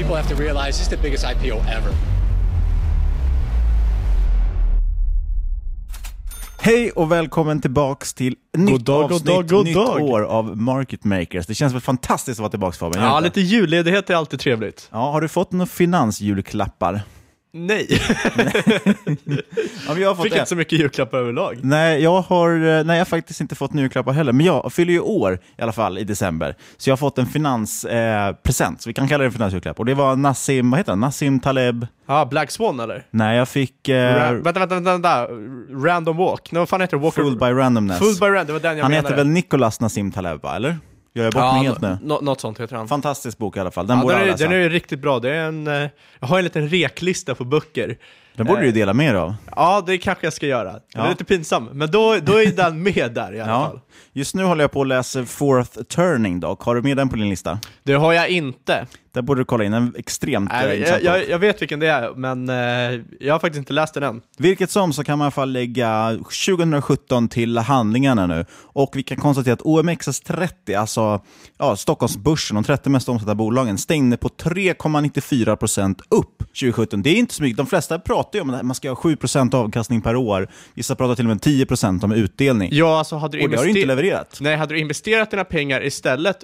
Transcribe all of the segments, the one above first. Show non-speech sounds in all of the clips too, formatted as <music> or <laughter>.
People have to realize this is the biggest IPO ever. Hej och välkommen tillbaks till nytt dag, avsnitt, god dag, god nytt dag. år av Market Makers. Det känns väl fantastiskt att vara tillbaks Fabian? Ja, lite julledighet är alltid trevligt. Ja, har du fått några finansjulklappar? Nej. <laughs> Ja, jag Fick en. inte så mycket julklappar överlag. Nej, jag har, eh, nej, jag har faktiskt inte fått julklappar heller, men jag fyller ju år i alla fall i december. Så jag har fått en finanspresent, eh, så vi kan kalla det en finansjulklapp. Och det var Nassim, vad heter han? Nassim Taleb? Ja, Black Swan eller? Nej, jag fick eh, Ra- vänta, vänta, vänta, vänta. Random Walk. Nej, vad fan heter det? Walker... Full by Randomness. Full by Random, det var den jag han menade. heter väl Nicolas Nassim Taleb, va? eller? Jag bort mig helt nu? nå- något sånt heter han. Fantastisk bok i alla fall, den ja, borde den, alla är, läsa. den är riktigt bra. Det är en, eh, jag har en liten reklista på böcker. Den borde Eh, du dela med dig av. Ja, det kanske jag ska göra. Den Ja. är lite pinsam, men då, då är den med där i alla Ja. fall. Just nu håller jag på att läsa Fourth Turning dock. Har du med den på din lista? Det har jag inte. Där borde du kolla in, en extremt Nej, jag, jag, jag vet vilken det är, men eh, jag har faktiskt inte läst den än. Vilket som så kan man i alla fall lägga 2017 till handlingarna nu. Och vi kan konstatera att OMXS30, alltså ja, Stockholmsbörsen, de 30 mest omsatta bolagen, stängde på 3,94% upp 2017. Det är inte så mycket. De flesta pratar ju om att man ska ha 7% avkastning per år. Vissa pratar till och med 10% om utdelning. Ja, alltså hade du invester- levererat. Nej, hade du investerat dina pengar istället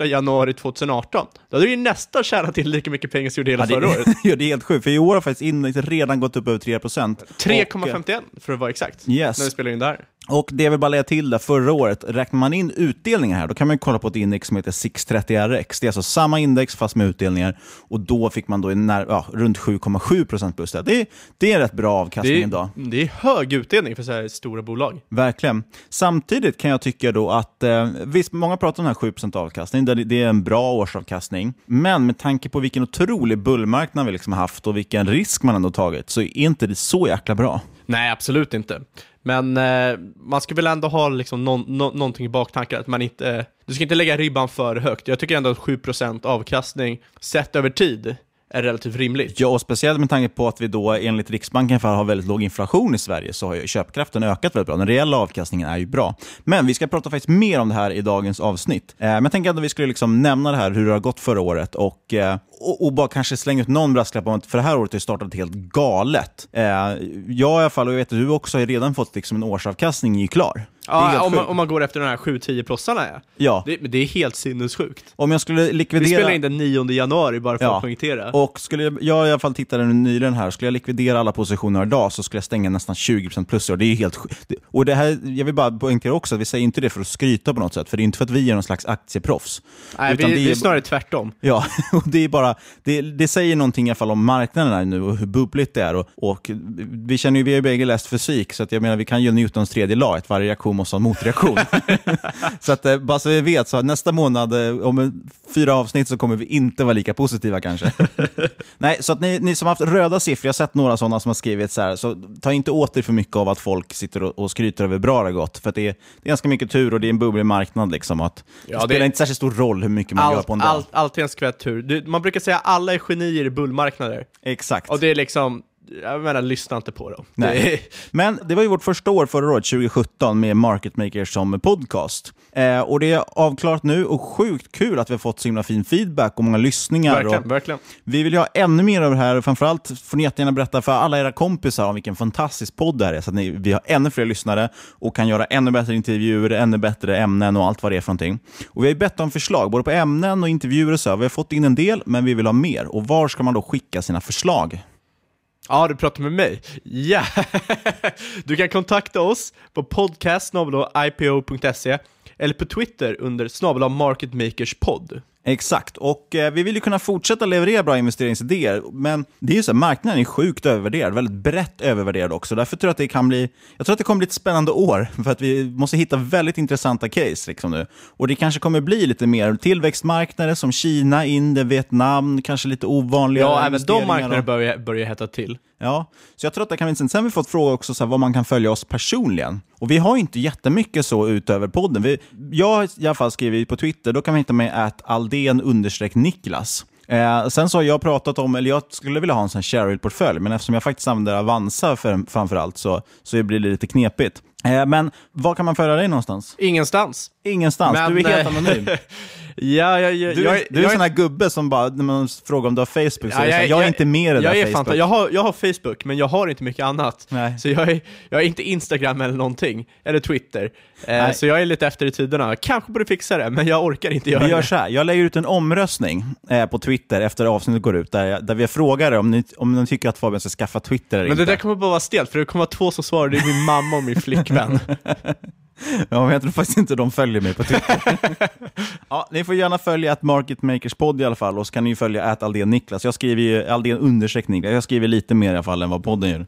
1 januari 2018, då hade du ju nästan tjänat in lika mycket pengar som du gjorde hela Ja, förra det, året. <laughs> ja, det är helt sjukt, för i år har faktiskt indexet redan gått upp över 3%. Och, 3,51 för att vara exakt, Yes. när vi spelar in det här. Och det jag vill bara lägga till där, förra året, räknar man in utdelningar här, då kan man ju kolla på ett index som heter 630RX. Det är alltså samma index fast med utdelningar. Och då fick man då en när, ja, runt 7,7% plus det. det. Det är rätt bra avkastning Det idag. det är hög utdelning för så här stora bolag. Verkligen. Samtidigt kan jag tycka då att, eh, visst, många pratar om den här 7% avkastning, det det är en bra årsavkastning, men med tanke på vilken otrolig bullmarknad vi liksom har haft och vilken risk man ändå tagit, så är inte det så jäkla bra. Nej, absolut inte. Men eh, man ska väl ändå ha liksom no no någonting i baktanken, att man inte, eh, du ska inte lägga ribban för högt. Jag tycker ändå att 7% avkastning sett över tid är relativt rimligt. Ja, och speciellt med tanke på att vi då enligt Riksbanken för har väldigt låg inflation i Sverige så har ju köpkraften ökat väldigt bra. Den reella avkastningen är ju bra. Men vi ska prata faktiskt mer om det här i dagens avsnitt. Eh, men jag tänker att vi skulle liksom nämna det här, hur det har gått förra året och, eh, och, och bara kanske slänga ut någon brasklapp om att för det här året har ju startat helt galet. Eh, jag i alla fall, och jag vet att du också har redan fått liksom en årsavkastning är ju klar. Det Ja, om, man- om man går efter de här 7-10-plussarna ja. Ja. Det, det är helt sinnessjukt. Om jag skulle Vi likvidera... spelar in den 9 januari bara för Ja. att poängtera. Och skulle jag, jag i alla fall tittade nyligen här, skulle jag likvidera alla positioner idag så skulle jag stänga nästan 20% plus i år. Det är helt det- Och det här, jag vill bara poängtera också att vi säger inte det för att skryta på något sätt, för det är inte för att vi är någon slags aktieproffs. Nej, vi, Utan vi är är- snarare tvärtom. Ja, <laughs> och det är bara, det, det säger någonting i alla fall om marknaden här nu och hur bubbligt det är. Och, och vi känner ju, vi har ju bägge läst fysik, så att jag menar vi kan ju Newtons tredje lag, att varje reaktion måste ha en motreaktion. <laughs> så att eh, bara så vi vet, så nästa månad, eh, om fyra avsnitt, så kommer vi inte vara lika positiva kanske. <laughs> Nej, så att ni, ni som har haft röda siffror, jag har sett några sådana som har skrivit så här, så ta inte åt er för mycket av att folk sitter och, och skryter över bra det gått. För att det är, det är ganska mycket tur och det är en bubblig marknad. Liksom, att Ja, det spelar det- inte särskilt stor roll hur mycket man gör Allt, på en dag. allt, alltid en skvätt tur. Du, man brukar säga alla är genier i bullmarknader. Exakt. Och det är liksom, jag menar, lyssna inte på dem. Nej. Men det var ju vårt första år förra året, 2017, med Market Makers som podcast. Eh, och det är avklarat nu och sjukt kul att vi har fått så himla fin feedback och många lyssningar. verkligen, och verkligen. vi vill ju ha ännu mer av det här och framförallt får ni jättegärna berätta för alla era kompisar om vilken fantastisk podd det här är så att ni, vi har ännu fler lyssnare och kan göra ännu bättre intervjuer, ännu bättre ämnen och allt vad det är för någonting. Och vi har bett om förslag, både på ämnen och intervjuer och så. Vi har fått in en del, men vi vill ha mer. Och var ska man då skicka sina förslag? Ja, du pratar med mig. Ja! <laughs> du kan kontakta oss på podcast ipo.se eller på Twitter under snabel marketmakerspodd. Exakt, och eh, vi vill ju kunna fortsätta leverera bra investeringsidéer, men det är ju så här, marknaden är sjukt övervärderad, väldigt brett övervärderad också. Därför tror jag att det kan bli, jag tror att det kommer bli ett spännande år, <laughs> för att vi måste hitta väldigt intressanta case liksom nu. Och det kanske kommer bli lite mer tillväxtmarknader som Kina, Indien, Vietnam, kanske lite ovanliga Ja, även de marknaderna börjar, börjar hetta till. Ja, så jag tror att det kan bli intressant. Sen har vi fått fråga också så här, vad man kan följa oss personligen. Och vi har ju inte jättemycket så utöver podden. Vi, jag har i alla fall skrivit på Twitter, då kan man hitta mig att Aldén understreck Niklas. Eh, sen så har jag pratat om, eller jag skulle vilja ha en sån Cheryl-portfölj, men eftersom jag faktiskt använder Avanza för, framförallt så, så blir det lite knepigt. Eh, men var kan man följa dig någonstans? Ingenstans. Ingenstans, Men, du är helt eh, anonym. <laughs> Ja, jag, jag, Du, jag, är- du är en sån här gubbe som bara, när man frågar om du har Facebook, så är det så här, jag, är inte med i det jag där är Facebook. fanta- jag, har, jag har Facebook, men jag har inte mycket annat. Nej. Så jag är, jag är inte Instagram eller någonting, eller Twitter. Eh, så jag är lite efter i tiderna. Kanske borde fixa det, men jag orkar inte göra Vi gör det. så här, jag lägger ut en omröstning eh, på Twitter efter avsnittet går ut, där, jag, där vi frågar om ni, om ni tycker att Fabian ska skaffa Twitter eller Men det inte. där kommer bara vara stelt, för det kommer vara två som svarar, det är min mamma och min flickvän. <laughs> Ja, men jag tror faktiskt inte de följer mig på Twitter. <laughs> ja, ni får gärna följa att Market Makers podd i alla fall, och så kan ni följa att Aldén Niklas. Jag skriver ju Aldén understreck Niklas. Jag skriver lite mer i alla fall än vad podden gör.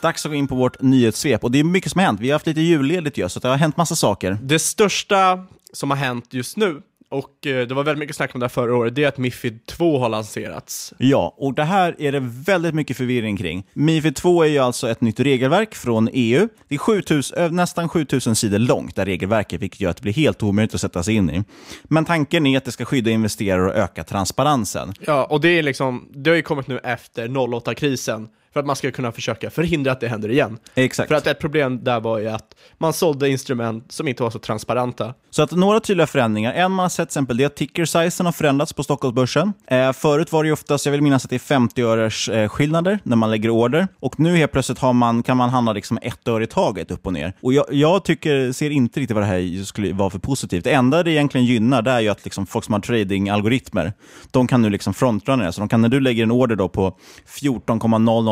Dags att gå in på vårt nyhetssvep. Och det är mycket som har hänt. Vi har haft lite julledigt ju, så det har hänt massa saker. Det största som har hänt just nu, och eh, det var väldigt mycket snack om det här förra året, det är att Mifid 2 har lanserats. Ja, och det här är det väldigt mycket förvirring kring. Mifid 2 är ju alltså ett nytt regelverk från EU. Det är 7000, ö, nästan 7000 sidor långt, det här regelverket, vilket gör att det blir helt omöjligt att sätta sig in i. Men tanken är att det ska skydda investerare och öka transparensen. Ja, och det är liksom, det har ju kommit nu efter 08-krisen, för att man ska kunna försöka förhindra att det händer igen. Exakt. För att ett problem där var ju att man sålde instrument som inte var så transparenta. Så att några tydliga förändringar. En man har sett till exempel det är att ticker-sizen har förändrats på Stockholmsbörsen. Eh, förut var det ju oftast, jag vill minnas att det är 50 öres eh, skillnader när man lägger order. Och nu helt plötsligt har man, kan man handla liksom ett öre i taget upp och ner. Och jag, jag tycker, ser inte riktigt vad det här skulle vara för positivt. Det enda det egentligen gynnar det är ju att liksom folk som har trading-algoritmer, de kan nu liksom frontrunna det. Så de kan, när du lägger en order då på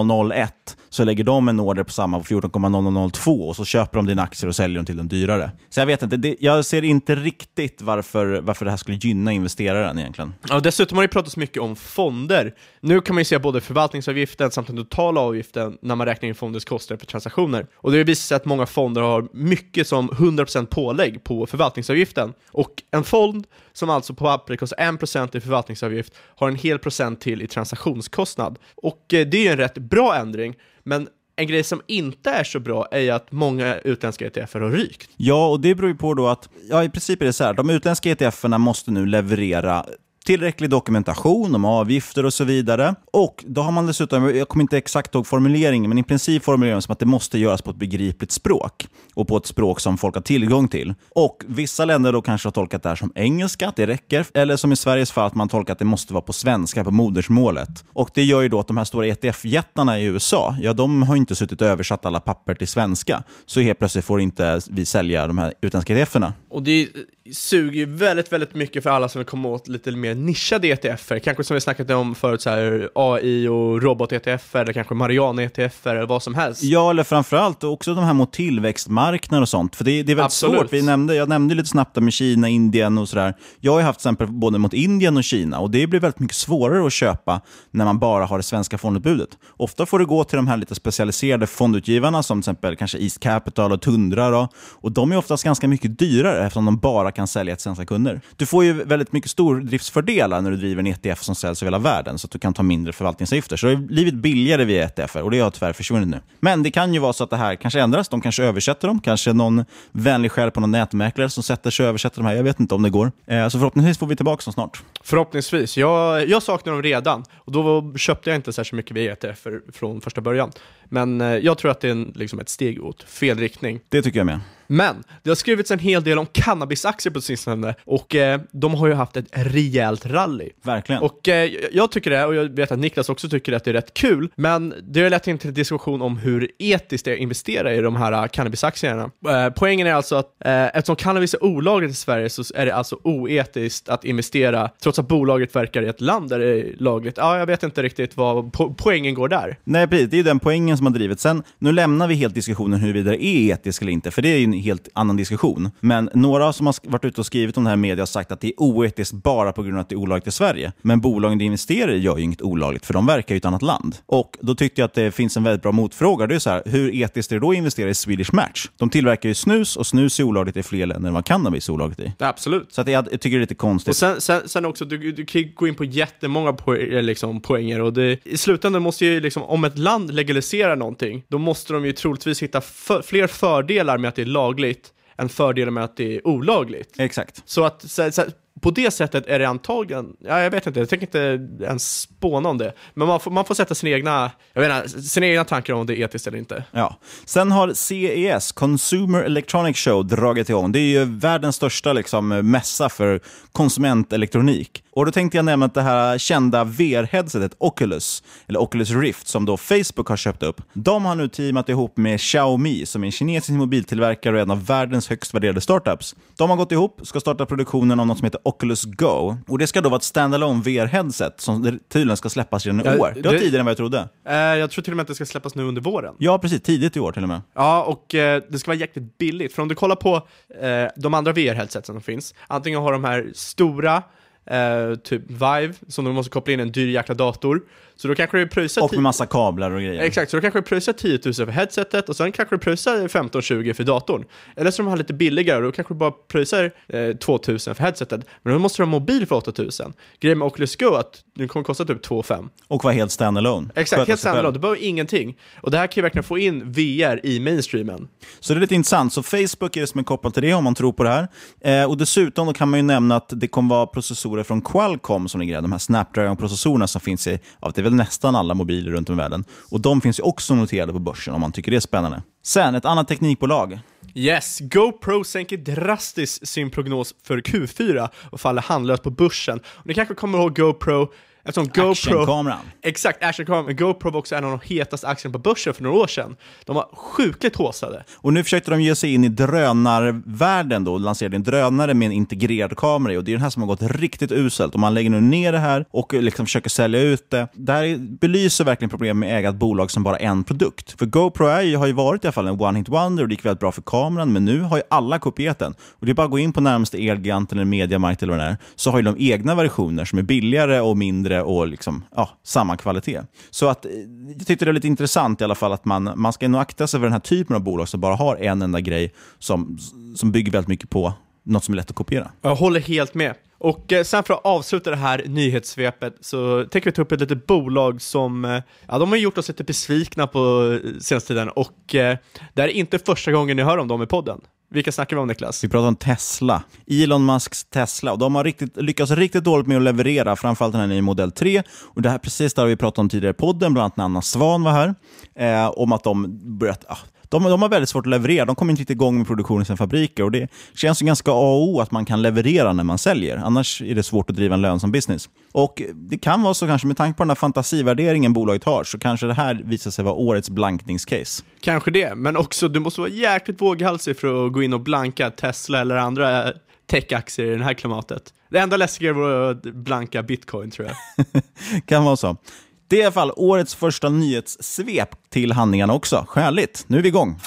14,01 så lägger de en order på samma på 14,0002 och så köper de dina aktier och säljer dem till den dyrare. Så jag vet inte, det, jag ser inte riktigt varför, varför det här skulle gynna investeraren egentligen. Ja, dessutom har det pratats mycket om fonder. Nu kan man ju se både förvaltningsavgiften samt den totala avgiften när man räknar in fondens kostnader för transaktioner. Och det har visat sig att många fonder har mycket som 100% pålägg på förvaltningsavgiften. Och en fond som alltså på pappret kostar 1% i förvaltningsavgift har en hel procent till i transaktionskostnad. Och eh, det är ju en rätt bra bra ändring, men en grej som inte är så bra är ju att många utländska ETFer har rykt. Ja, och det beror ju på då att, ja i princip är det så här, de utländska ETFerna måste nu leverera tillräcklig dokumentation om avgifter och så vidare. Och då har man dessutom, jag kommer inte exakt ihåg formuleringen, men i princip formuleringen som att det måste göras på ett begripligt språk och på ett språk som folk har tillgång till. Och vissa länder då kanske har tolkat det här som engelska, att det räcker, eller som i Sveriges fall att man tolkar att det måste vara på svenska, på modersmålet. Och det gör ju då att de här stora ETF-jättarna i USA, ja de har inte suttit och översatt alla papper till svenska. Så helt plötsligt får inte vi sälja de här utländska ETFerna. Och det suger ju väldigt, väldigt mycket för alla som vill komma åt lite mer nischade ETFer. Kanske som vi snackat om förut, så här AI och robot-ETFer, eller kanske Mariana-ETFer, eller vad som helst. Ja, eller framförallt också de här mot tillväxtmarknader och sånt. För det, det är väldigt Absolut. svårt. Vi nämnde, jag nämnde lite snabbt med Kina, Indien och sådär. Jag har ju haft till exempel både mot Indien och Kina och det blir väldigt mycket svårare att köpa när man bara har det svenska fondutbudet. Ofta får du gå till de här lite specialiserade fondutgivarna som till exempel kanske East Capital och Tundra. Då, och de är oftast ganska mycket dyrare eftersom de bara kan sälja till svenska kunder. Du får ju väldigt mycket stordriftsfördelar när du driver en ETF som säljs över hela världen så att du kan ta mindre förvaltningsavgifter. Så det har blivit billigare via ETFer och det har tyvärr försvunnit nu. Men det kan ju vara så att det här kanske ändras. De kanske översätter dem. Kanske någon vänlig själ på någon nätmäklare som sätter sig och översätter de här. Jag vet inte om det går. Eh, Så förhoppningsvis får vi tillbaka dem snart. Förhoppningsvis. Jag, jag saknar dem redan och då köpte jag inte särskilt mycket via ETFer från första början. Men eh, jag tror att det är en, liksom ett steg åt fel riktning. Det tycker jag med. Men det har skrivits en hel del om cannabisaktier på sistone och eh, de har ju haft ett rejält rally. Verkligen. Och eh, jag tycker det, och jag vet att Niklas också tycker att det är rätt kul, men det har lett in till en diskussion om hur etiskt det är att investera i de här eh, cannabisaktierna. Eh, poängen är alltså att eh, eftersom cannabis är olagligt i Sverige så är det alltså oetiskt att investera trots att bolaget verkar i ett land där det är lagligt. Ja, jag vet inte riktigt vad po poängen går där. Nej, precis. Det är den poängen som har drivit. Sen, nu lämnar vi helt diskussionen huruvida det är etiskt eller inte, för det är ju en helt annan diskussion. Men några som har varit ute och skrivit om det här i media har sagt att det är oetiskt bara på grund av att det är olagligt i Sverige. Men bolagen de investerar i gör ju inget olagligt, för de verkar i ett annat land. Och då tyckte jag att det finns en väldigt bra motfråga. Det är så här, hur etiskt är det då att investera i Swedish Match? De tillverkar ju snus och snus är olagligt i fler länder än vad cannabis är olagligt i. Absolut. Så att jag, jag tycker det är lite konstigt. Och sen, sen, sen också, du, du kan gå in på jättemånga po- liksom, poänger och det, i slutändan måste ju liksom, om ett land legaliserar någonting, då måste de ju troligtvis hitta för, fler fördelar med att det är lagligt än fördelar med att det är olagligt. Exakt. Så att så, så, på det sättet är det antagligen, ja, jag vet inte, jag tänker inte ens spåna om det, men man får, man får sätta sina egna, jag inte, sina egna tankar om det är etiskt eller inte. Ja. Sen har CES, Consumer Electronic Show, dragit igång. Det är ju världens största liksom, mässa för konsumentelektronik. Och då tänkte jag nämna att det här kända VR-headsetet Oculus, eller Oculus Rift, som då Facebook har köpt upp. De har nu teamat ihop med Xiaomi, som är en kinesisk mobiltillverkare och en av världens högst värderade startups. De har gått ihop, ska starta produktionen av något som heter Oculus Go. Och Det ska då vara ett standalone VR-headset som tydligen ska släppas redan i Ja, år. Det var tidigare än vad jag trodde. Eh, jag tror till och med att det ska släppas nu under våren. Ja, precis. Tidigt i år till och med. Ja, och eh, det ska vara jäkligt billigt. För om du kollar på eh, de andra VR-headsetsen som finns, antingen har de här stora, eh, typ Vive, som du måste koppla in en dyr jäkla dator, så då kanske du pröjsar Och med massa kablar och grejer. Exakt, så då kanske du pröjsar 10 000 för headsetet och sen kanske du pröjsar 15-20 för datorn. Eller så de här lite billigare och då kanske du bara pröjsar eh, 2 000 för headsetet. Men då måste du ha mobil för 8 000. Grejen med Oculus Go är att den kommer kosta typ 2 500. Och vara helt standalone. Exakt, Sköta helt standalone. Du behöver ingenting. Och det här kan ju verkligen få in VR i mainstreamen. Så det är lite intressant. Så Facebook är det som är kopplat till det om man tror på det här. Eh, och dessutom kan man ju nämna att det kommer vara processorer från Qualcomm som ligger där. De här Snapdragon-processorerna som finns i, ja, det väl nästan alla mobiler runt om i världen. Och de finns ju också noterade på börsen om man tycker det är spännande. Sen, ett annat teknikbolag. Yes, GoPro sänker drastiskt sin prognos för Q4 och faller handlöst på börsen. Och ni kanske kommer ihåg GoPro, eftersom GoPro... Exakt, actionkameran. GoPro var också en av de hetaste aktierna på börsen för några år sedan. De var sjukligt haussade. Och nu försökte de ge sig in i drönarvärlden då och lanserade en drönare med en integrerad kamera. Och det är den här som har gått riktigt uselt. Och man lägger nu ner det här och liksom försöker sälja ut det. Det här belyser verkligen problem med äga ett bolag som bara en produkt. För GoPro är har ju varit i alla fall en one-hit wonder och det gick väldigt bra för kameran, men nu har ju alla kopierat den. Och det är bara att gå in på närmaste Elgigant eller Mediamarkt eller vad det är, så har ju de egna versioner som är billigare och mindre och liksom, ja, samma kvalitet. Så att, eh, jag tyckte det var lite intressant i alla fall att man, man ska nog akta sig för den här typen av bolag som bara har en enda grej som, som bygger väldigt mycket på något som är lätt att kopiera. Jag håller helt med. Och eh, sen för att avsluta det här nyhetssvepet så tänker vi ta upp ett litet bolag som, eh, ja de har gjort oss lite besvikna på senaste tiden och det här är inte första gången ni hör om dem i podden. Vilka snackar vi om Niklas? Vi pratar om Tesla. Elon Musks Tesla. Och de har riktigt, lyckats riktigt dåligt med att leverera, framförallt den här nya modell 3. Och det här precis där har vi pratat om tidigare i podden, bland annat när Anna Svan var här, eh, om att de börjat... Ah, de, de har väldigt svårt att leverera. De kommer inte riktigt igång med produktionen i sina fabriker. Och det känns ju ganska A och O att man kan leverera när man säljer. Annars är det svårt att driva en lönsam business. Och Det kan vara så kanske, med tanke på den här fantasivärderingen bolaget har, så kanske det här visar sig vara årets blankningscase. Kanske det, men också du måste vara jäkligt våghalsig för att gå in och blanka Tesla eller andra techaktier i det här klimatet. Det enda läskiga vore att blanka bitcoin tror jag. <laughs> kan vara så. Det är i alla fall årets första nyhetssvep till handlingarna också. Skäligt. Nu är vi igång.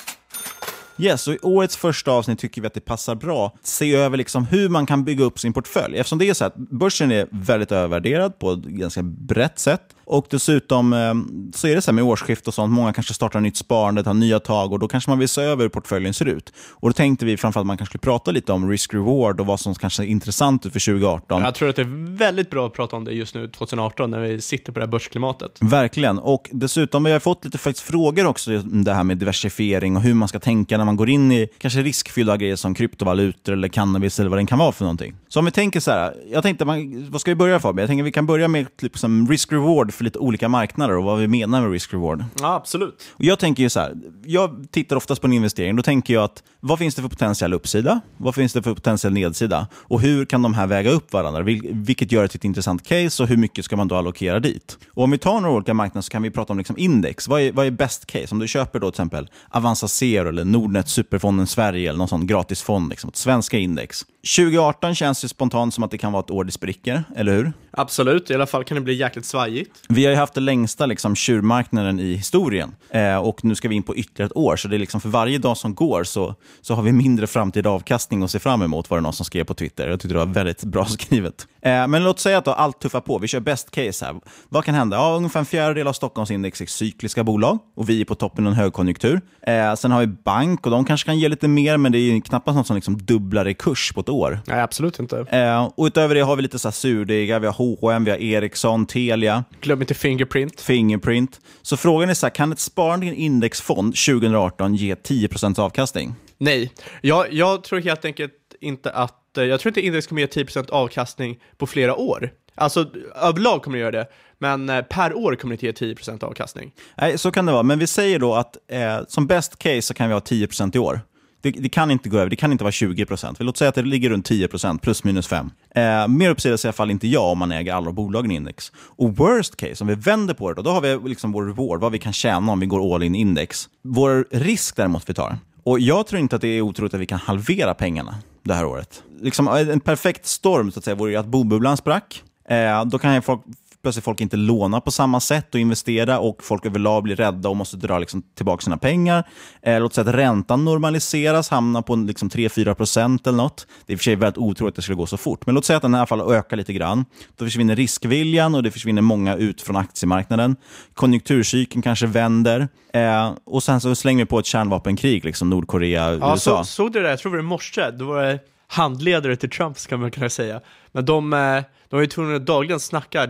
Yes, och I årets första avsnitt tycker vi att det passar bra att se över liksom hur man kan bygga upp sin portfölj. Eftersom det är så att börsen är väldigt övervärderad på ett ganska brett sätt och dessutom eh, så är det så här med årsskift och sånt, många kanske startar nytt sparande, tar nya tag och då kanske man vill se över hur portföljen ser ut. Och Då tänkte vi framförallt att man kanske skulle prata lite om risk-reward och vad som kanske är intressant för 2018. Jag tror att det är väldigt bra att prata om det just nu 2018 när vi sitter på det här börsklimatet. Verkligen, och dessutom vi har fått lite faktiskt frågor också om det här med diversifiering och hur man ska tänka när man går in i kanske riskfyllda grejer som kryptovalutor eller cannabis eller vad det kan vara för någonting. Så om vi tänker så här, jag tänkte, man, vad ska vi börja Fabian? Jag tänker vi kan börja med liksom risk-reward för lite olika marknader och vad vi menar med risk-reward. Ja, absolut. Och jag tänker ju så här, jag tittar oftast på en investering, då tänker jag att vad finns det för potentiell uppsida? Vad finns det för potentiell nedsida? Och hur kan de här väga upp varandra? Vil vilket gör det till ett intressant case och hur mycket ska man då allokera dit? Och om vi tar några olika marknader så kan vi prata om liksom index. Vad är, vad är best case? Om du köper då till exempel Avanza Zero eller Nordnet Superfonden Sverige eller någon sån gratisfond, liksom, ett svenska index. 2018 känns det spontant som att det kan vara ett år det spricker, eller hur? Absolut, i alla fall kan det bli jäkligt svajigt. Vi har ju haft den längsta liksom, tjurmarknaden i historien eh, och nu ska vi in på ytterligare ett år. Så det är liksom för varje dag som går så, så har vi mindre framtida avkastning att se fram emot, var det någon som skrev på Twitter. Jag tyckte det var väldigt bra <laughs> skrivet. Eh, men låt säga att då allt tuffar på. Vi kör best case här. Vad kan hända? Ja, ungefär en fjärdedel av Stockholmsindex är cykliska bolag och vi är på toppen av en högkonjunktur. Eh, sen har vi bank och de kanske kan ge lite mer, men det är knappast något som liksom dubblar i kurs på ett år. Nej, absolut inte. Eh, och utöver det har vi lite så surdegar, vi har H&M, vi har Ericsson, Telia. Glöm inte Fingerprint. Fingerprint. Så frågan är så här, kan ett sparande i en indexfond 2018 ge 10% avkastning? Nej, jag, jag tror helt enkelt inte att, eh, jag tror inte index kommer ge 10% avkastning på flera år. Alltså överlag kommer det göra det, men eh, per år kommer det inte ge 10% avkastning. Nej, så kan det vara. Men vi säger då att eh, som best case så kan vi ha 10% i år. Det, det, kan inte gå över, det kan inte vara 20 procent. Låt säga att det ligger runt 10 procent, plus minus 5. Eh, mer uppsida säger i alla fall inte jag om man äger alla bolagen i index. Och worst case, om vi vänder på det, då, då har vi liksom vår reward, vad vi kan tjäna om vi går all in index. Vår risk däremot vi tar. Och jag tror inte att det är otroligt att vi kan halvera pengarna det här året. Liksom, en perfekt storm så att säga, vore ju att bobubblan sprack. Eh, då kan folk plötsligt folk inte låna på samma sätt och investera och folk överlag blir rädda och måste dra liksom, tillbaka sina pengar. Eh, låt säga att räntan normaliseras, hamnar på liksom, 3-4 procent eller något. Det är i och för sig väldigt otroligt att det skulle gå så fort, men låt säga att den i alla fall ökar lite grann. Då försvinner riskviljan och det försvinner många ut från aktiemarknaden. Konjunkturcykeln kanske vänder eh, och sen så slänger vi på ett kärnvapenkrig, liksom Nordkorea, ja, USA. Så, såg du det? Jag tror det var i morse. Då var det handledare till Trump, ska man kunna säga. Men de, eh, de är ju tvungna att dagligen snacka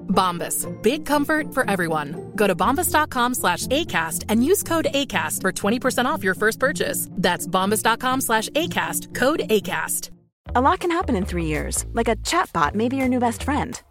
Bombas. Big comfort for everyone. Go to bombas.com slash ACAST and use code ACAST for 20% off your first purchase. That's bombas.com slash ACAST. Code ACAST. A lot can happen in three years, like a chatbot may be your new best friend.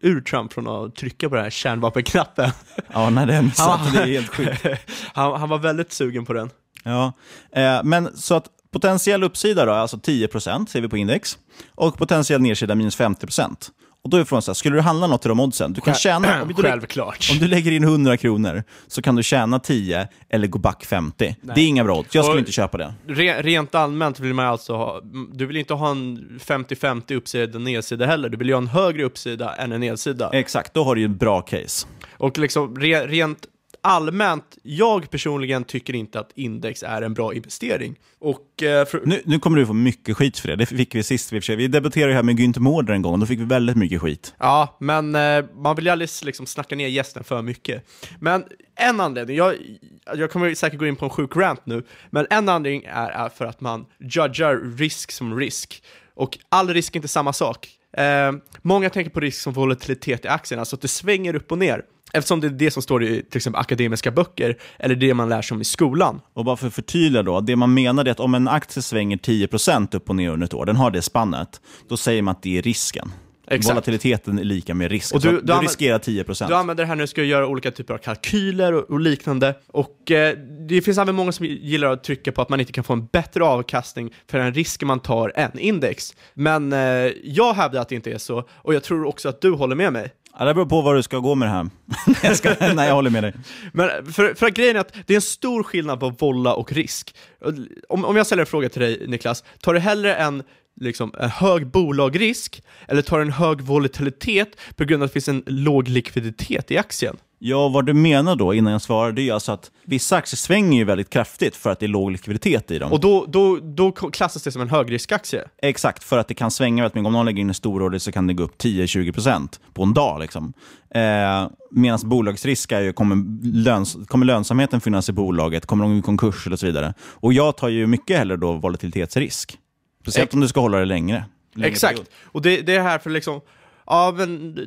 ur Trump från att trycka på den här kärnvapenknappen. <laughs> Ja, nej det är missat. Det är helt sjukt. <laughs> han, han var väldigt sugen på den. Ja, eh, men så att potentiell uppsida då, alltså 10% ser vi på index. Och potentiell nedsida minus 50%. Och då är frågan så här, skulle du handla något i de oddsen? Du kan tjäna, <clears throat> om du, Självklart. om du lägger in 100 kronor så kan du tjäna 10 eller gå back 50. Det är inga bra odds, jag skulle Och- inte köpa det. Re, rent allmänt vill man alltså ha, du vill inte ha en 50-50 uppsida och nedsida heller, du vill ju ha en högre uppsida än en nedsida. Exakt, då har du ju ett bra case. Och liksom re, rent allmänt, jag personligen tycker inte att index är en bra investering. Och eh, för, Nu, nu kommer du få mycket skit för det, det fick vi sist. Vi, vi debatterade här med Günther Mårder en gång, och då fick vi väldigt mycket skit. Ja, men eh, man vill ju aldrig liksom snacka ner gästen för mycket. Men en anledning, jag, jag kommer säkert gå in på en sjuk rant nu, men en anledning är, är för att man judgar risk som risk. Och all risk är inte samma sak. Eh, många tänker på risk som volatilitet i aktien, alltså att det svänger upp och ner. Eftersom det är det som står i till exempel akademiska böcker, eller det man lär sig om i skolan. Och bara för att förtydliga då, det man menar är att om en aktie svänger 10% upp och ner under ett år, den har det spannet, då säger man att det är risken. Exakt. Volatiliteten är lika med risk. Och du- du du, riskerar 10%. Du använder det här när du ska göra olika typer av kalkyler och, och liknande. Och eh, det finns även många som gillar att trycka på att man inte kan få en bättre avkastning för den risk man tar än index. Men eh, jag hävdar att det inte är så, och jag tror också att du håller med mig. Ja, det beror på vad du ska gå med det här. Nej, <laughs> jag ska, nej, jag håller med dig. Men för, för att grejen är att det är en stor skillnad på volla och risk. Om, om jag ställer en fråga till dig Niklas, tar du hellre en, liksom, en hög bolagrisk eller tar du en hög volatilitet på grund av att det finns en låg likviditet i aktien? Ja, vad du menar då innan jag svarar, det är alltså att vissa aktier svänger ju väldigt kraftigt för att det är låg likviditet i dem. Och då, då, då klassas det som en högriskaktie? Exakt, för att det kan svänga väldigt mycket. Om någon lägger in en stor order så kan det gå upp 10-20% på en dag. Liksom. Eh, Medan bolagsrisk är ju, kommer, löns kommer lönsamheten finnas i bolaget, kommer de i konkurs och så vidare. Och jag tar ju mycket hellre då volatilitetsrisk. Speciellt om du ska hålla det längre. längre Exakt, period. och det, det är här för liksom, ja men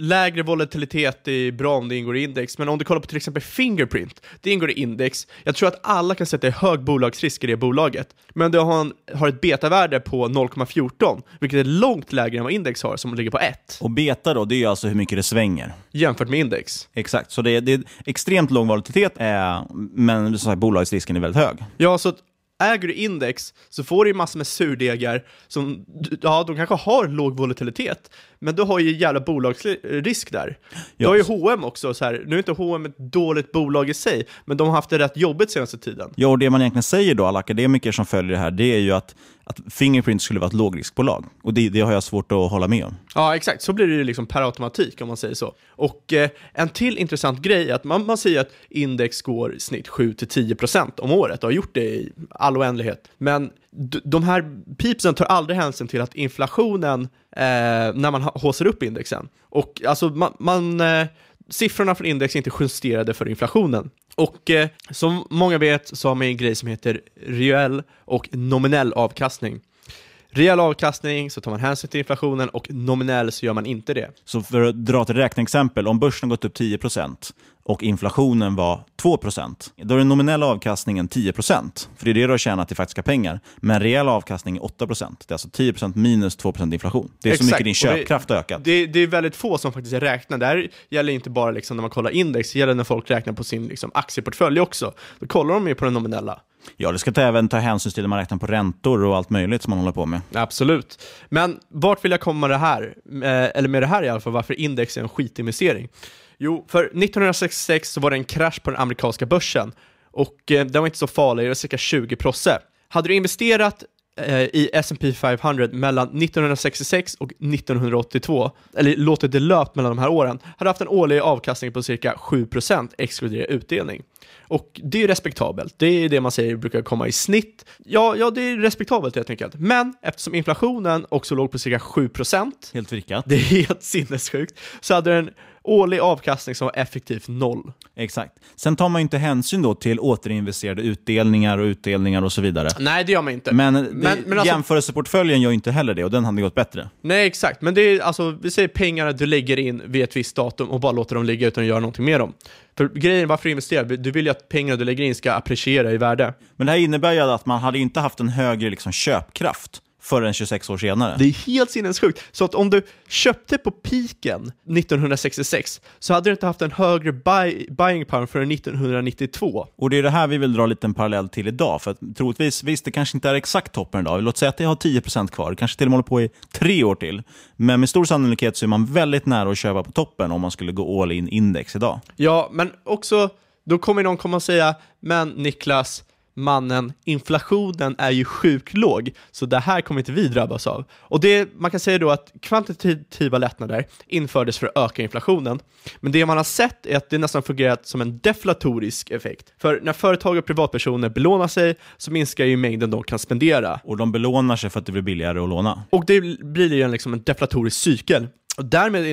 lägre volatilitet är bra om det ingår i index, men om du kollar på till exempel Fingerprint, det ingår i index. Jag tror att alla kan är hög bolagsrisk i det bolaget, men det har, en, har ett betavärde på 0,14, vilket är långt lägre än vad index har, som ligger på 1, Och beta då, det är alltså hur mycket det svänger. jämfört med index. Exakt, så det är, det är extremt låg volatilitet, eh, men så här, bolagsrisken är väldigt hög. Ja, så äger du index så får du ju massor med surdegar som, ja, de kanske har låg volatilitet, men du har ju jävla bolagsrisk där. Du har ju H&M också, så här, nu är inte H&M ett dåligt bolag i sig, men de har haft det rätt jobbigt senaste tiden. Ja, och det man egentligen säger då, alla akademiker som följer det här, det är ju att, att Fingerprint skulle vara ett lågriskbolag. Och det, det har jag svårt att hålla med om. Ja, exakt. Så blir det ju liksom per automatik om man säger så. Och eh, en till intressant grej är att man, man säger att index går i snitt 7-10% om året och har gjort det i all oändlighet. Men de här pipsen tar aldrig hänsyn till att inflationen, eh, när man håser haussar upp indexen, och alltså man, man eh, siffrorna från index är inte justerade för inflationen. Och eh, som många vet så har man en grej som heter reell och nominell avkastning. Reell avkastning så tar man hänsyn till inflationen och nominell så gör man inte det. Så för att dra ett räkneexempel, om börsen har gått upp 10% och inflationen var 2%, då är den nominella avkastningen 10%. För det är det du har tjänat i faktiska pengar. Men reell avkastning är 8%. Det är alltså 10% minus 2% inflation. Det är så Exakt, mycket din och det- köpkraft har ökat. Det, det är väldigt få som faktiskt räknar. Det här gäller inte bara liksom när man kollar index, det gäller när folk räknar på sin liksom, aktieportfölj också. Då kollar de ju på den nominella. Ja, det ska ta, även ta hänsyn till när man räknar på räntor och allt möjligt som man håller på med. Absolut. Men vart vill jag komma med det här? Eh, eller med det här i alla fall, varför index är en skitinvestering? Jo, för 1966 så var det en krasch på den amerikanska börsen och eh, den var inte så farlig, det var cirka 20 procent. Hade du investerat i S&P 500 mellan 1966 och 1982, eller låtit det löpt mellan de här åren, hade haft en årlig avkastning på cirka 7% exkluderar utdelning. Och det är respektabelt. Det är det man säger brukar komma i snitt. Ja, ja, det är respektabelt helt enkelt. Men eftersom inflationen också låg på cirka 7%, Helt vrickat. <laughs> det är helt sinnessjukt, så hade den årlig avkastning som var effektivt noll. Exakt. Sen tar man ju inte hänsyn då till återinvesterade utdelningar och utdelningar och så vidare. Nej, det gör man inte. Men, det, men, men alltså, jämförelseportföljen gör ju inte heller det och den hade gått bättre. Nej, exakt. Men det är alltså, vi säger pengarna du lägger in vid ett visst datum och bara låter dem ligga utan att göra någonting med dem. För grejen varför du investerar, du vill ju att pengarna du lägger in ska appreciera i värde. Men det här innebär ju att man hade inte haft en högre liksom, köpkraft förrän 26 år senare. Det är helt sinnessjukt. Så att om du köpte på piken 1966 så hade du inte haft en högre buy, buying power förrän 1992. Och det är det här vi vill dra lite en parallell till idag. För att troligtvis, visst det kanske inte är exakt toppen idag. Låt säga att det har 10% kvar, kanske till och med håller på i tre år till. Men med stor sannolikhet så är man väldigt nära att köpa på toppen om man skulle gå all in index idag. Ja, men också, då kommer någon komma och säga, men Niklas, mannen, inflationen är ju sjukt låg, så det här kommer inte vi drabbas av. Och det, man kan säga då att kvantitativa lättnader infördes för att öka inflationen, men det man har sett är att det nästan fungerat som en deflatorisk effekt. För när företag och privatpersoner belånar sig så minskar ju mängden de kan spendera. Och de belånar sig för att det blir billigare att låna. Och det blir ju liksom en deflatorisk cykel. Och därmed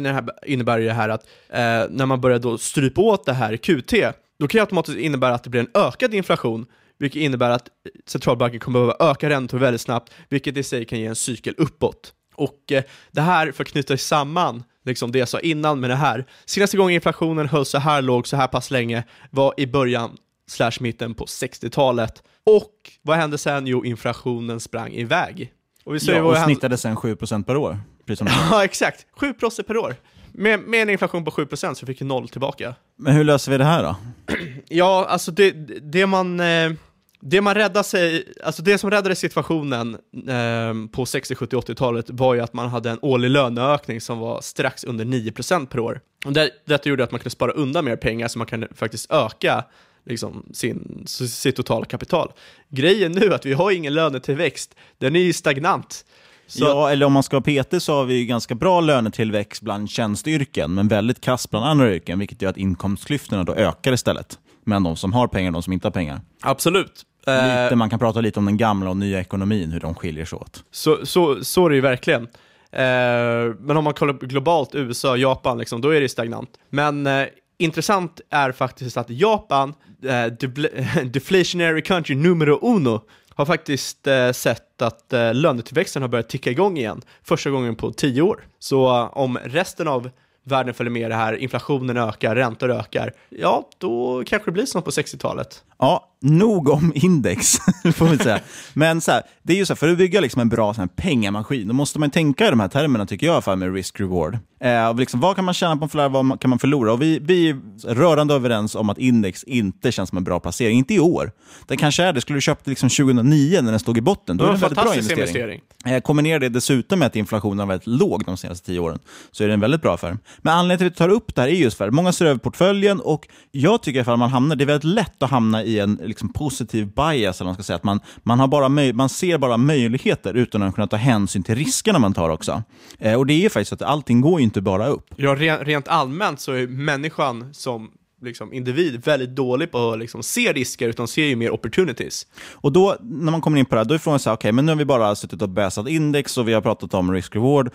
innebär det här att eh, när man börjar då strypa åt det här QT, då kan det automatiskt innebära att det blir en ökad inflation, vilket innebär att centralbanken kommer behöva öka räntor väldigt snabbt, vilket i sig kan ge en cykel uppåt. Och eh, det här, för att knyta samman liksom det jag sa innan med det här, senaste gången inflationen höll så här låg så här pass länge var i början slash mitten på 60-talet. Och vad hände sen? Jo, inflationen sprang iväg. Och, vi ja, och snittade sen 7% per år. <laughs> ja, exakt. 7% per år. Med, med en inflation på 7% så fick vi noll tillbaka. Men hur löser vi det här då? <clears throat> ja, alltså det, det man... Eh, det man räddade sig, alltså det som räddade situationen eh, på 60, 70, 80-talet var ju att man hade en årlig löneökning som var strax under 9% per år. Och det, detta gjorde att man kunde spara undan mer pengar så man kan faktiskt öka liksom, sin, sitt totala kapital. Grejen nu är att vi har ingen lönetillväxt, den är ju stagnant. Så... Ja, eller om man ska vara PT så har vi ganska bra lönetillväxt bland tjänstyrken, men väldigt kass bland andra yrken, vilket gör att inkomstklyftorna då ökar istället. Men de som har pengar de som inte har pengar. Absolut. Lite, man kan prata lite om den gamla och nya ekonomin, hur de skiljer sig åt. Så, så, så är det ju verkligen. Eh, men om man kollar globalt, USA, Japan, liksom, då är det stagnant. Men eh, intressant är faktiskt att Japan, eh, <laughs> deflationary country numero uno, har faktiskt eh, sett att eh, lönetillväxten har börjat ticka igång igen, första gången på tio år. Så eh, om resten av världen följer med det här, inflationen ökar, räntor ökar, ja, då kanske det blir som på 60-talet. Ja, nog om index, <laughs> får vi säga. Men så här, det är ju så här, för att bygga liksom en bra så här, pengamaskin, då måste man tänka i de här termerna, tycker jag, för med risk-reward. Eh, liksom, vad kan man tjäna på en förvärv, vad kan man förlora? Och vi, vi är rörande överens om att index inte känns som en bra placering, inte i år. Det kanske är det, skulle du köpt liksom 2009 när den stod i botten, då är det en väldigt bra investering. investering. Eh, kombinerar det dessutom med att inflationen har varit låg de senaste tio åren, så är det en väldigt bra affär. Men anledningen till att vi tar upp det här är just för att många ser över portföljen och jag tycker att man hamnar, det är väldigt lätt att hamna i en liksom, positiv bias, eller man ska säga. Att man, man, har bara man ser bara möjligheter utan att kunna ta hänsyn till riskerna man tar också. Eh, och det är faktiskt så att allting går ju inte bara upp. Ja, rent allmänt så är människan som liksom, individ väldigt dålig på att liksom, se risker, utan ser ju mer opportunities. Och då, när man kommer in på det här, då är frågan så här, okej, okay, men nu har vi bara suttit och bäsat index och vi har pratat om risk-reward.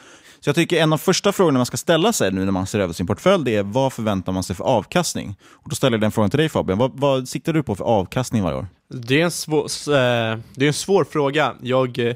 Så jag tycker en av första frågorna man ska ställa sig nu när man ser över sin portfölj, det är vad förväntar man sig för avkastning? Och då ställer jag den frågan till dig Fabian, vad, vad siktar du på för avkastning varje år? Det är en svår, eh, det är en svår fråga. Jag, eh,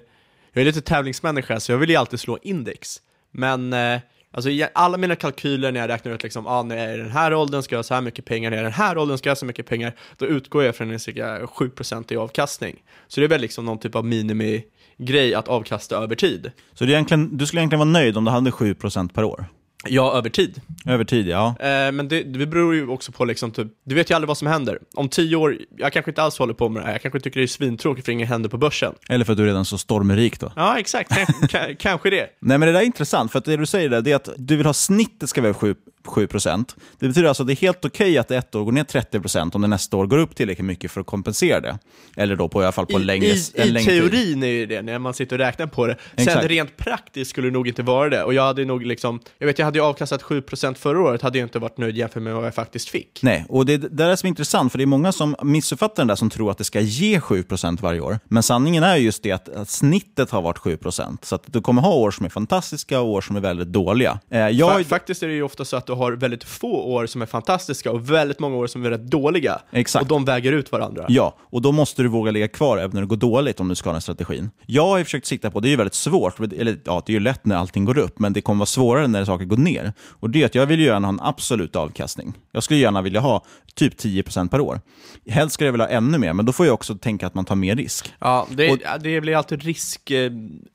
jag är lite tävlingsmänniska, så jag vill ju alltid slå index. Men eh, Alltså alla mina kalkyler när jag räknar ut liksom, ah, när jag är i den här åldern ska jag ha så här mycket pengar, när jag är i den här åldern ska jag ha så mycket pengar, då utgår jag från en cirka 7% i avkastning. Så det är väl liksom någon typ av minimigrej att avkasta över tid. Så det egentligen, du skulle egentligen vara nöjd om du hade 7% per år? Ja, över tid. Över tid, ja. Eh, men det, det beror ju också på liksom, typ, du vet ju aldrig vad som händer. Om tio år, jag kanske inte alls håller på med det här, jag kanske tycker det är svintråkigt för inget händer på börsen. Eller för att du är redan så stormrik då. Ja, exakt, <laughs> K- kanske det. Nej men det där är intressant, för att det du säger där, det är att du vill ha snittet ska vara 7, 7%. Det betyder alltså att det är helt okej att ett år går ner 30% om det nästa år går upp tillräckligt mycket för att kompensera det. Eller då på, i alla fall på I, längre, i, en I längre tid. teorin är ju det, när man sitter och räknar på det. Sen Exakt. rent praktiskt skulle det nog inte vara det. Och jag hade nog liksom, jag vet jag hade ju avkastat 7% förra året, hade jag inte varit nöjd jämfört med vad jag faktiskt fick. Nej, och det är det där som är intressant, för det är många som missuppfattar den där som tror att det ska ge 7% varje år. Men sanningen är ju just det att, att snittet har varit 7%. Så att du kommer ha år som är fantastiska och år som är väldigt dåliga. Eh, jag, Fa- Faktiskt är det ju ofta så att du har väldigt få år som är fantastiska och väldigt många år som är rätt dåliga. Exakt. Och de väger ut varandra. Ja, och då måste du våga ligga kvar även när det går dåligt om du ska ha den strategin. Jag har ju försökt sikta på, det är ju väldigt svårt, eller ja, det är ju lätt när allting går upp, men det kommer vara svårare när saker går ner. Och det är att jag vill ju gärna ha en absolut avkastning. Jag skulle gärna vilja ha typ 10% per år. Helst skulle jag vilja ha ännu mer, men då får jag också tänka att man tar mer risk. Ja, det, det blir alltid risk, eh,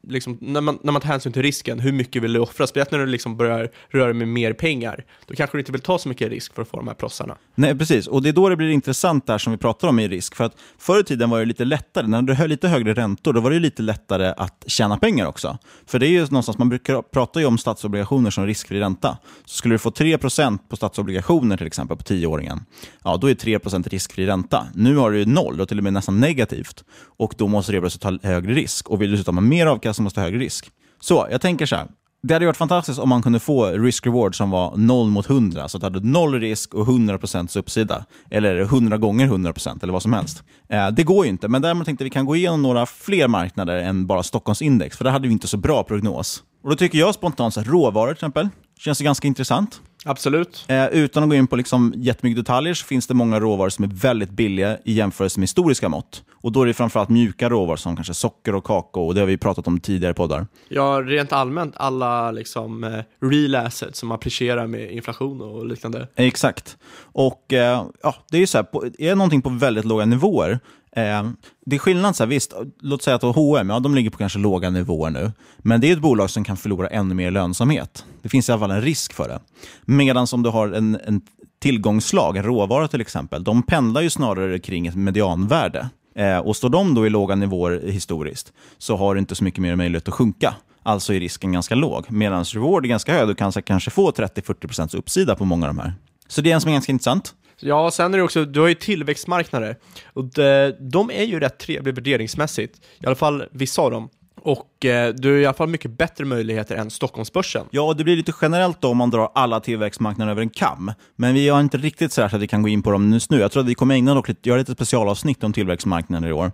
liksom, när, man, när man tar hänsyn till risken, hur mycket vill du offra? Speciellt när du liksom börjar röra med mer pengar, då kanske du inte vill ta så mycket risk för att få de här proffsarna. Nej, precis. Och det är då det blir intressant där som vi pratar om i risk. För att förr i tiden var det lite lättare. När du höll lite högre räntor, då var det lite lättare att tjäna pengar också. För det är ju någonstans, man brukar prata ju om statsobligationer som riskfri ränta. Så skulle du få 3% på statsobligationer till exempel på 10-åringen, ja då är 3% riskfri ränta. Nu har du ju noll och till och med nästan negativt. Och då måste du plötsligt ta högre risk. Och vill du dessutom ha mer avkastning måste du ha högre risk. Så jag tänker så här. Det hade varit fantastiskt om man kunde få risk-reward som var 0 mot 100, så att du hade noll risk och 100% uppsida. Eller 100 gånger 100% eller vad som helst. Eh, det går ju inte, men däremot tänkte vi kan gå igenom några fler marknader än bara Stockholmsindex, för där hade vi inte så bra prognos. Och Då tycker jag spontant att råvaror till exempel, känns ju ganska intressant. Absolut. Eh, utan att gå in på liksom jättemycket detaljer så finns det många råvaror som är väldigt billiga i jämförelse med historiska mått. Och Då är det framförallt mjuka råvaror som kanske socker och kakao, och det har vi pratat om tidigare poddar. Ja, rent allmänt alla liksom eh, real assets som applicerar med inflation och liknande. Exakt. Och eh, ja, det är ju så här, på, är någonting på väldigt låga nivåer, eh, det är skillnad, så här, visst, låt säga att H&M, ja, de ligger på kanske låga nivåer nu, men det är ett bolag som kan förlora ännu mer lönsamhet. Det finns i alla fall en risk för det. Medan om du har en, en tillgångsslag, en råvara till exempel, de pendlar ju snarare kring ett medianvärde. Eh, och står de då i låga nivåer historiskt, så har du inte så mycket mer möjlighet att sjunka. Alltså är risken ganska låg. Medan reward är ganska hög, du kan kanske få 30-40% uppsida på många av de här. Så det är en som är ganska intressant. Ja, sen är det också, du har ju tillväxtmarknader och de, de är ju rätt trevliga värderingsmässigt, i alla fall vissa av dem. Och eh, du har i alla fall mycket bättre möjligheter än Stockholmsbörsen. Ja, och det blir lite generellt då om man drar alla tillväxtmarknader över en kam. Men vi har inte riktigt så, så att vi kan gå in på dem just nu. Jag tror att vi kommer ägna dock lite, göra lite specialavsnitt om tillväxtmarknader i år.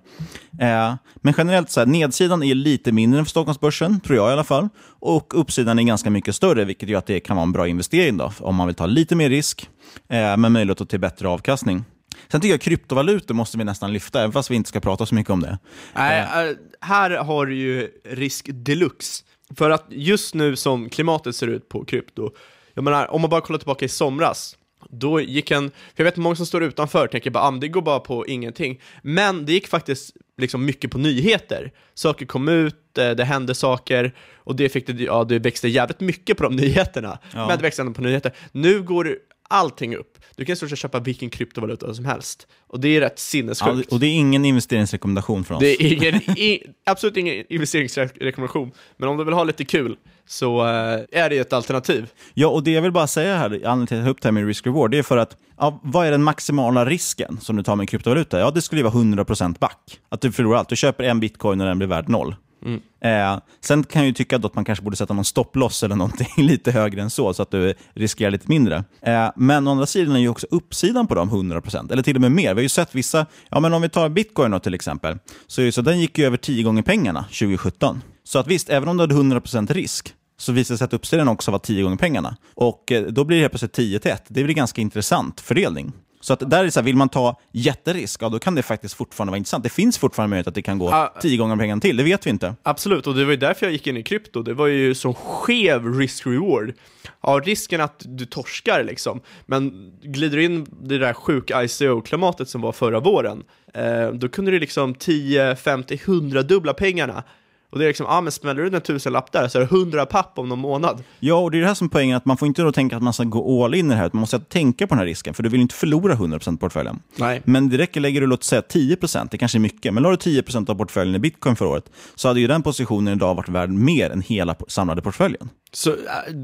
Eh, men generellt, så här, nedsidan är lite mindre än för Stockholmsbörsen, tror jag i alla fall. Och uppsidan är ganska mycket större, vilket gör att det kan vara en bra investering då, om man vill ta lite mer risk, eh, med möjlighet till bättre avkastning. Sen tycker jag kryptovalutor måste vi nästan lyfta, även fast vi inte ska prata så mycket om det. Nej, äh, här har du ju risk deluxe. För att just nu som klimatet ser ut på krypto, jag menar, om man bara kollar tillbaka i somras, då gick en, för jag vet många som står utanför och tänker bara, ah, det går bara på ingenting. Men det gick faktiskt liksom mycket på nyheter. Saker kom ut, eh, det hände saker, och det, fick det, ja, det växte jävligt mycket på de <laughs> nyheterna. Ja. Men det växte ändå på nyheter. Nu går allting upp. Du kan i stort sett köpa vilken kryptovaluta som helst. Och det är rätt sinnessjukt. Ja, och det är ingen investeringsrekommendation från oss. Det är ingen, <laughs> i, absolut ingen investeringsrekommendation, men om du vill ha lite kul så eh, är det ett alternativ. Ja, och det jag vill bara säga här, anledningen till att jag upp det här med risk-reward, det är för att ja, vad är den maximala risken som du tar med en kryptovaluta? Ja, det skulle ju vara 100% back. Att du förlorar allt. Du köper en bitcoin och den blir värd noll. Mm. Eh, sen kan jag ju tycka att man kanske borde sätta någon stopploss eller någonting <laughs> lite högre än så, så att du riskerar lite mindre. Eh, men å andra sidan är ju också uppsidan på dem 100%, eller till och med mer. Vi har ju sett vissa, ja men om vi tar bitcoin då till exempel, så, så den gick ju över 10 gånger pengarna 2017. Så att visst, även om du hade 100% risk, så visar det sig att uppsidan också var 10 gånger pengarna. Och eh, då blir det helt plötsligt 10 till 1. Det blir en ganska intressant fördelning. Så att där är så här, vill man ta jätterisk, ja, då kan det faktiskt fortfarande vara intressant. Det finns fortfarande möjlighet att det kan gå Ah. 10 gånger pengarna till, det vet vi inte. Absolut, och det var ju därför jag gick in i krypto. Det var ju så skev risk-reward. Ja, risken att du torskar liksom, men glider in i det där sjuka ICO-klimatet som var förra våren, eh, då kunde du liksom 10, 50, 100 dubbla pengarna Och det är liksom, ja men smäller du en tusenlapp där så är det 100 papp om någon månad. Ja, och det är det här som är poängen, att man får inte då tänka att man ska gå all in i det här, utan man måste tänka på den här risken, för du vill inte förlora 100% av portföljen. Nej. Men det räcker, lägger du låt säga 10%, det kanske är mycket, men la du 10% av portföljen i bitcoin för året, så hade ju den positionen idag varit värd mer än hela samlade portföljen. Så, äh,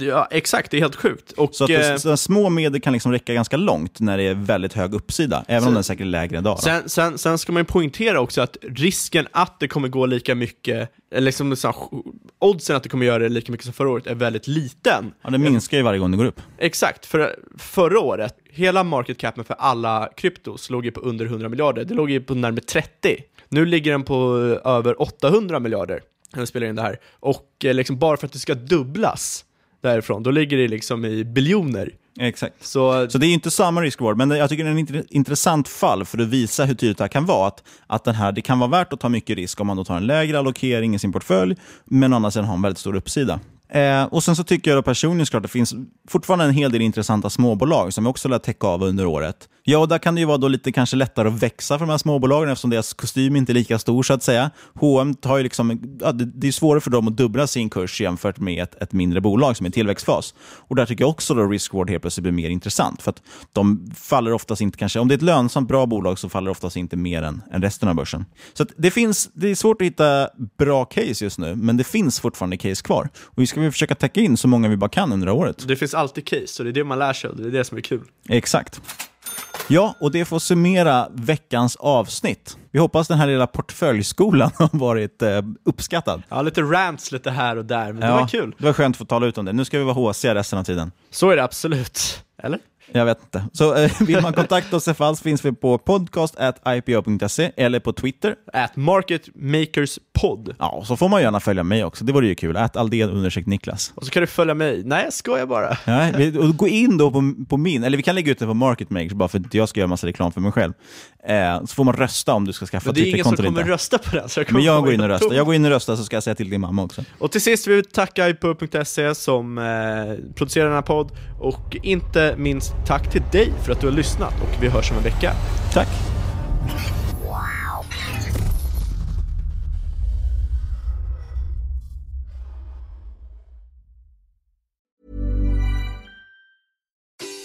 ja, exakt, det är helt sjukt. Och, Så att eh, det, så små medel kan liksom räcka ganska långt när det är väldigt hög uppsida, även Så- om den är säkert är lägre idag. Sen, sen, sen ska man ju poängtera också att risken att det kommer gå lika mycket, liksom oddsen att det kommer göra det lika mycket som förra året är väldigt liten. Ja, det minskar ju varje gång det går upp. Exakt, för förra året, hela market capen för alla kryptos låg ju på under 100 miljarder, det låg ju på närmare 30. Nu ligger den på över 800 miljarder, när vi spelar in det här. Och eh, liksom bara för att det ska dubblas därifrån, då ligger det liksom i biljoner. Exakt. Så, Så det är ju inte samma risk-reward, men det- jag tycker det är en inter- intressant fall för att visa hur tydligt det här kan vara. Att, att den här, det kan vara värt att ta mycket risk om man då tar en lägre allokering i sin portfölj, men å andra sidan har en väldigt stor uppsida. Eh, och Sen så tycker jag personligen såklart att det finns fortfarande en hel del intressanta småbolag som vi också lär täcka av under året. Ja, och där kan det ju vara då lite kanske lättare att växa för de här småbolagen eftersom deras kostym inte är lika stor så att säga. H&M tar ju liksom, ja, det, det är svårare för dem att dubbla sin kurs jämfört med ett, ett mindre bolag som är i tillväxtfas. Och där tycker jag också då risk-reward helt plötsligt blir mer intressant. För att de faller oftast inte, kanske, om det är ett lönsamt bra bolag så faller det oftast inte mer än, än resten av börsen. Så att det, finns, det är svårt att hitta bra case just nu, men det finns fortfarande case kvar. Och vi ska väl försöka täcka in så många vi bara kan under året. det finns alltid case, så det är det man lär sig och det är det som är kul. Exakt. Ja, och det får summera veckans avsnitt. Vi hoppas den här lilla portföljskolan <laughs> har varit eh, uppskattad. Ja, lite rants lite här och där, men det Ja, var kul. Det var skönt att få tala ut om det. Nu ska vi vara HC resten av tiden. Så är det absolut. Eller? Jag vet inte. Så eh, <laughs> vill man kontakta oss så finns vi på podcast.ipo.se eller på Twitter. At marketmakerspod. Ja, så får man gärna följa mig också. Det vore ju kul. Att Aldén undersökt Niklas. Och så kan du följa mig. Nej, jag skojar bara. Ja, vi- <laughs> och gå in då på, på min, eller vi kan lägga ut det på Market Makers bara för att inte jag ska göra massa reklam för mig själv. Eh, så får man rösta om du ska skaffa Men det är ingen som Twitterkonto eller kommer inte. rösta på den. Så jag Men jag går in och röstar. Jag går in och röstar så ska jag säga till din mamma också. Och till sist vill vi tacka ipo.se som eh, producerar den här podd och inte minst tack till dig för att du har lyssnat och vi hörs om en vecka. Tack!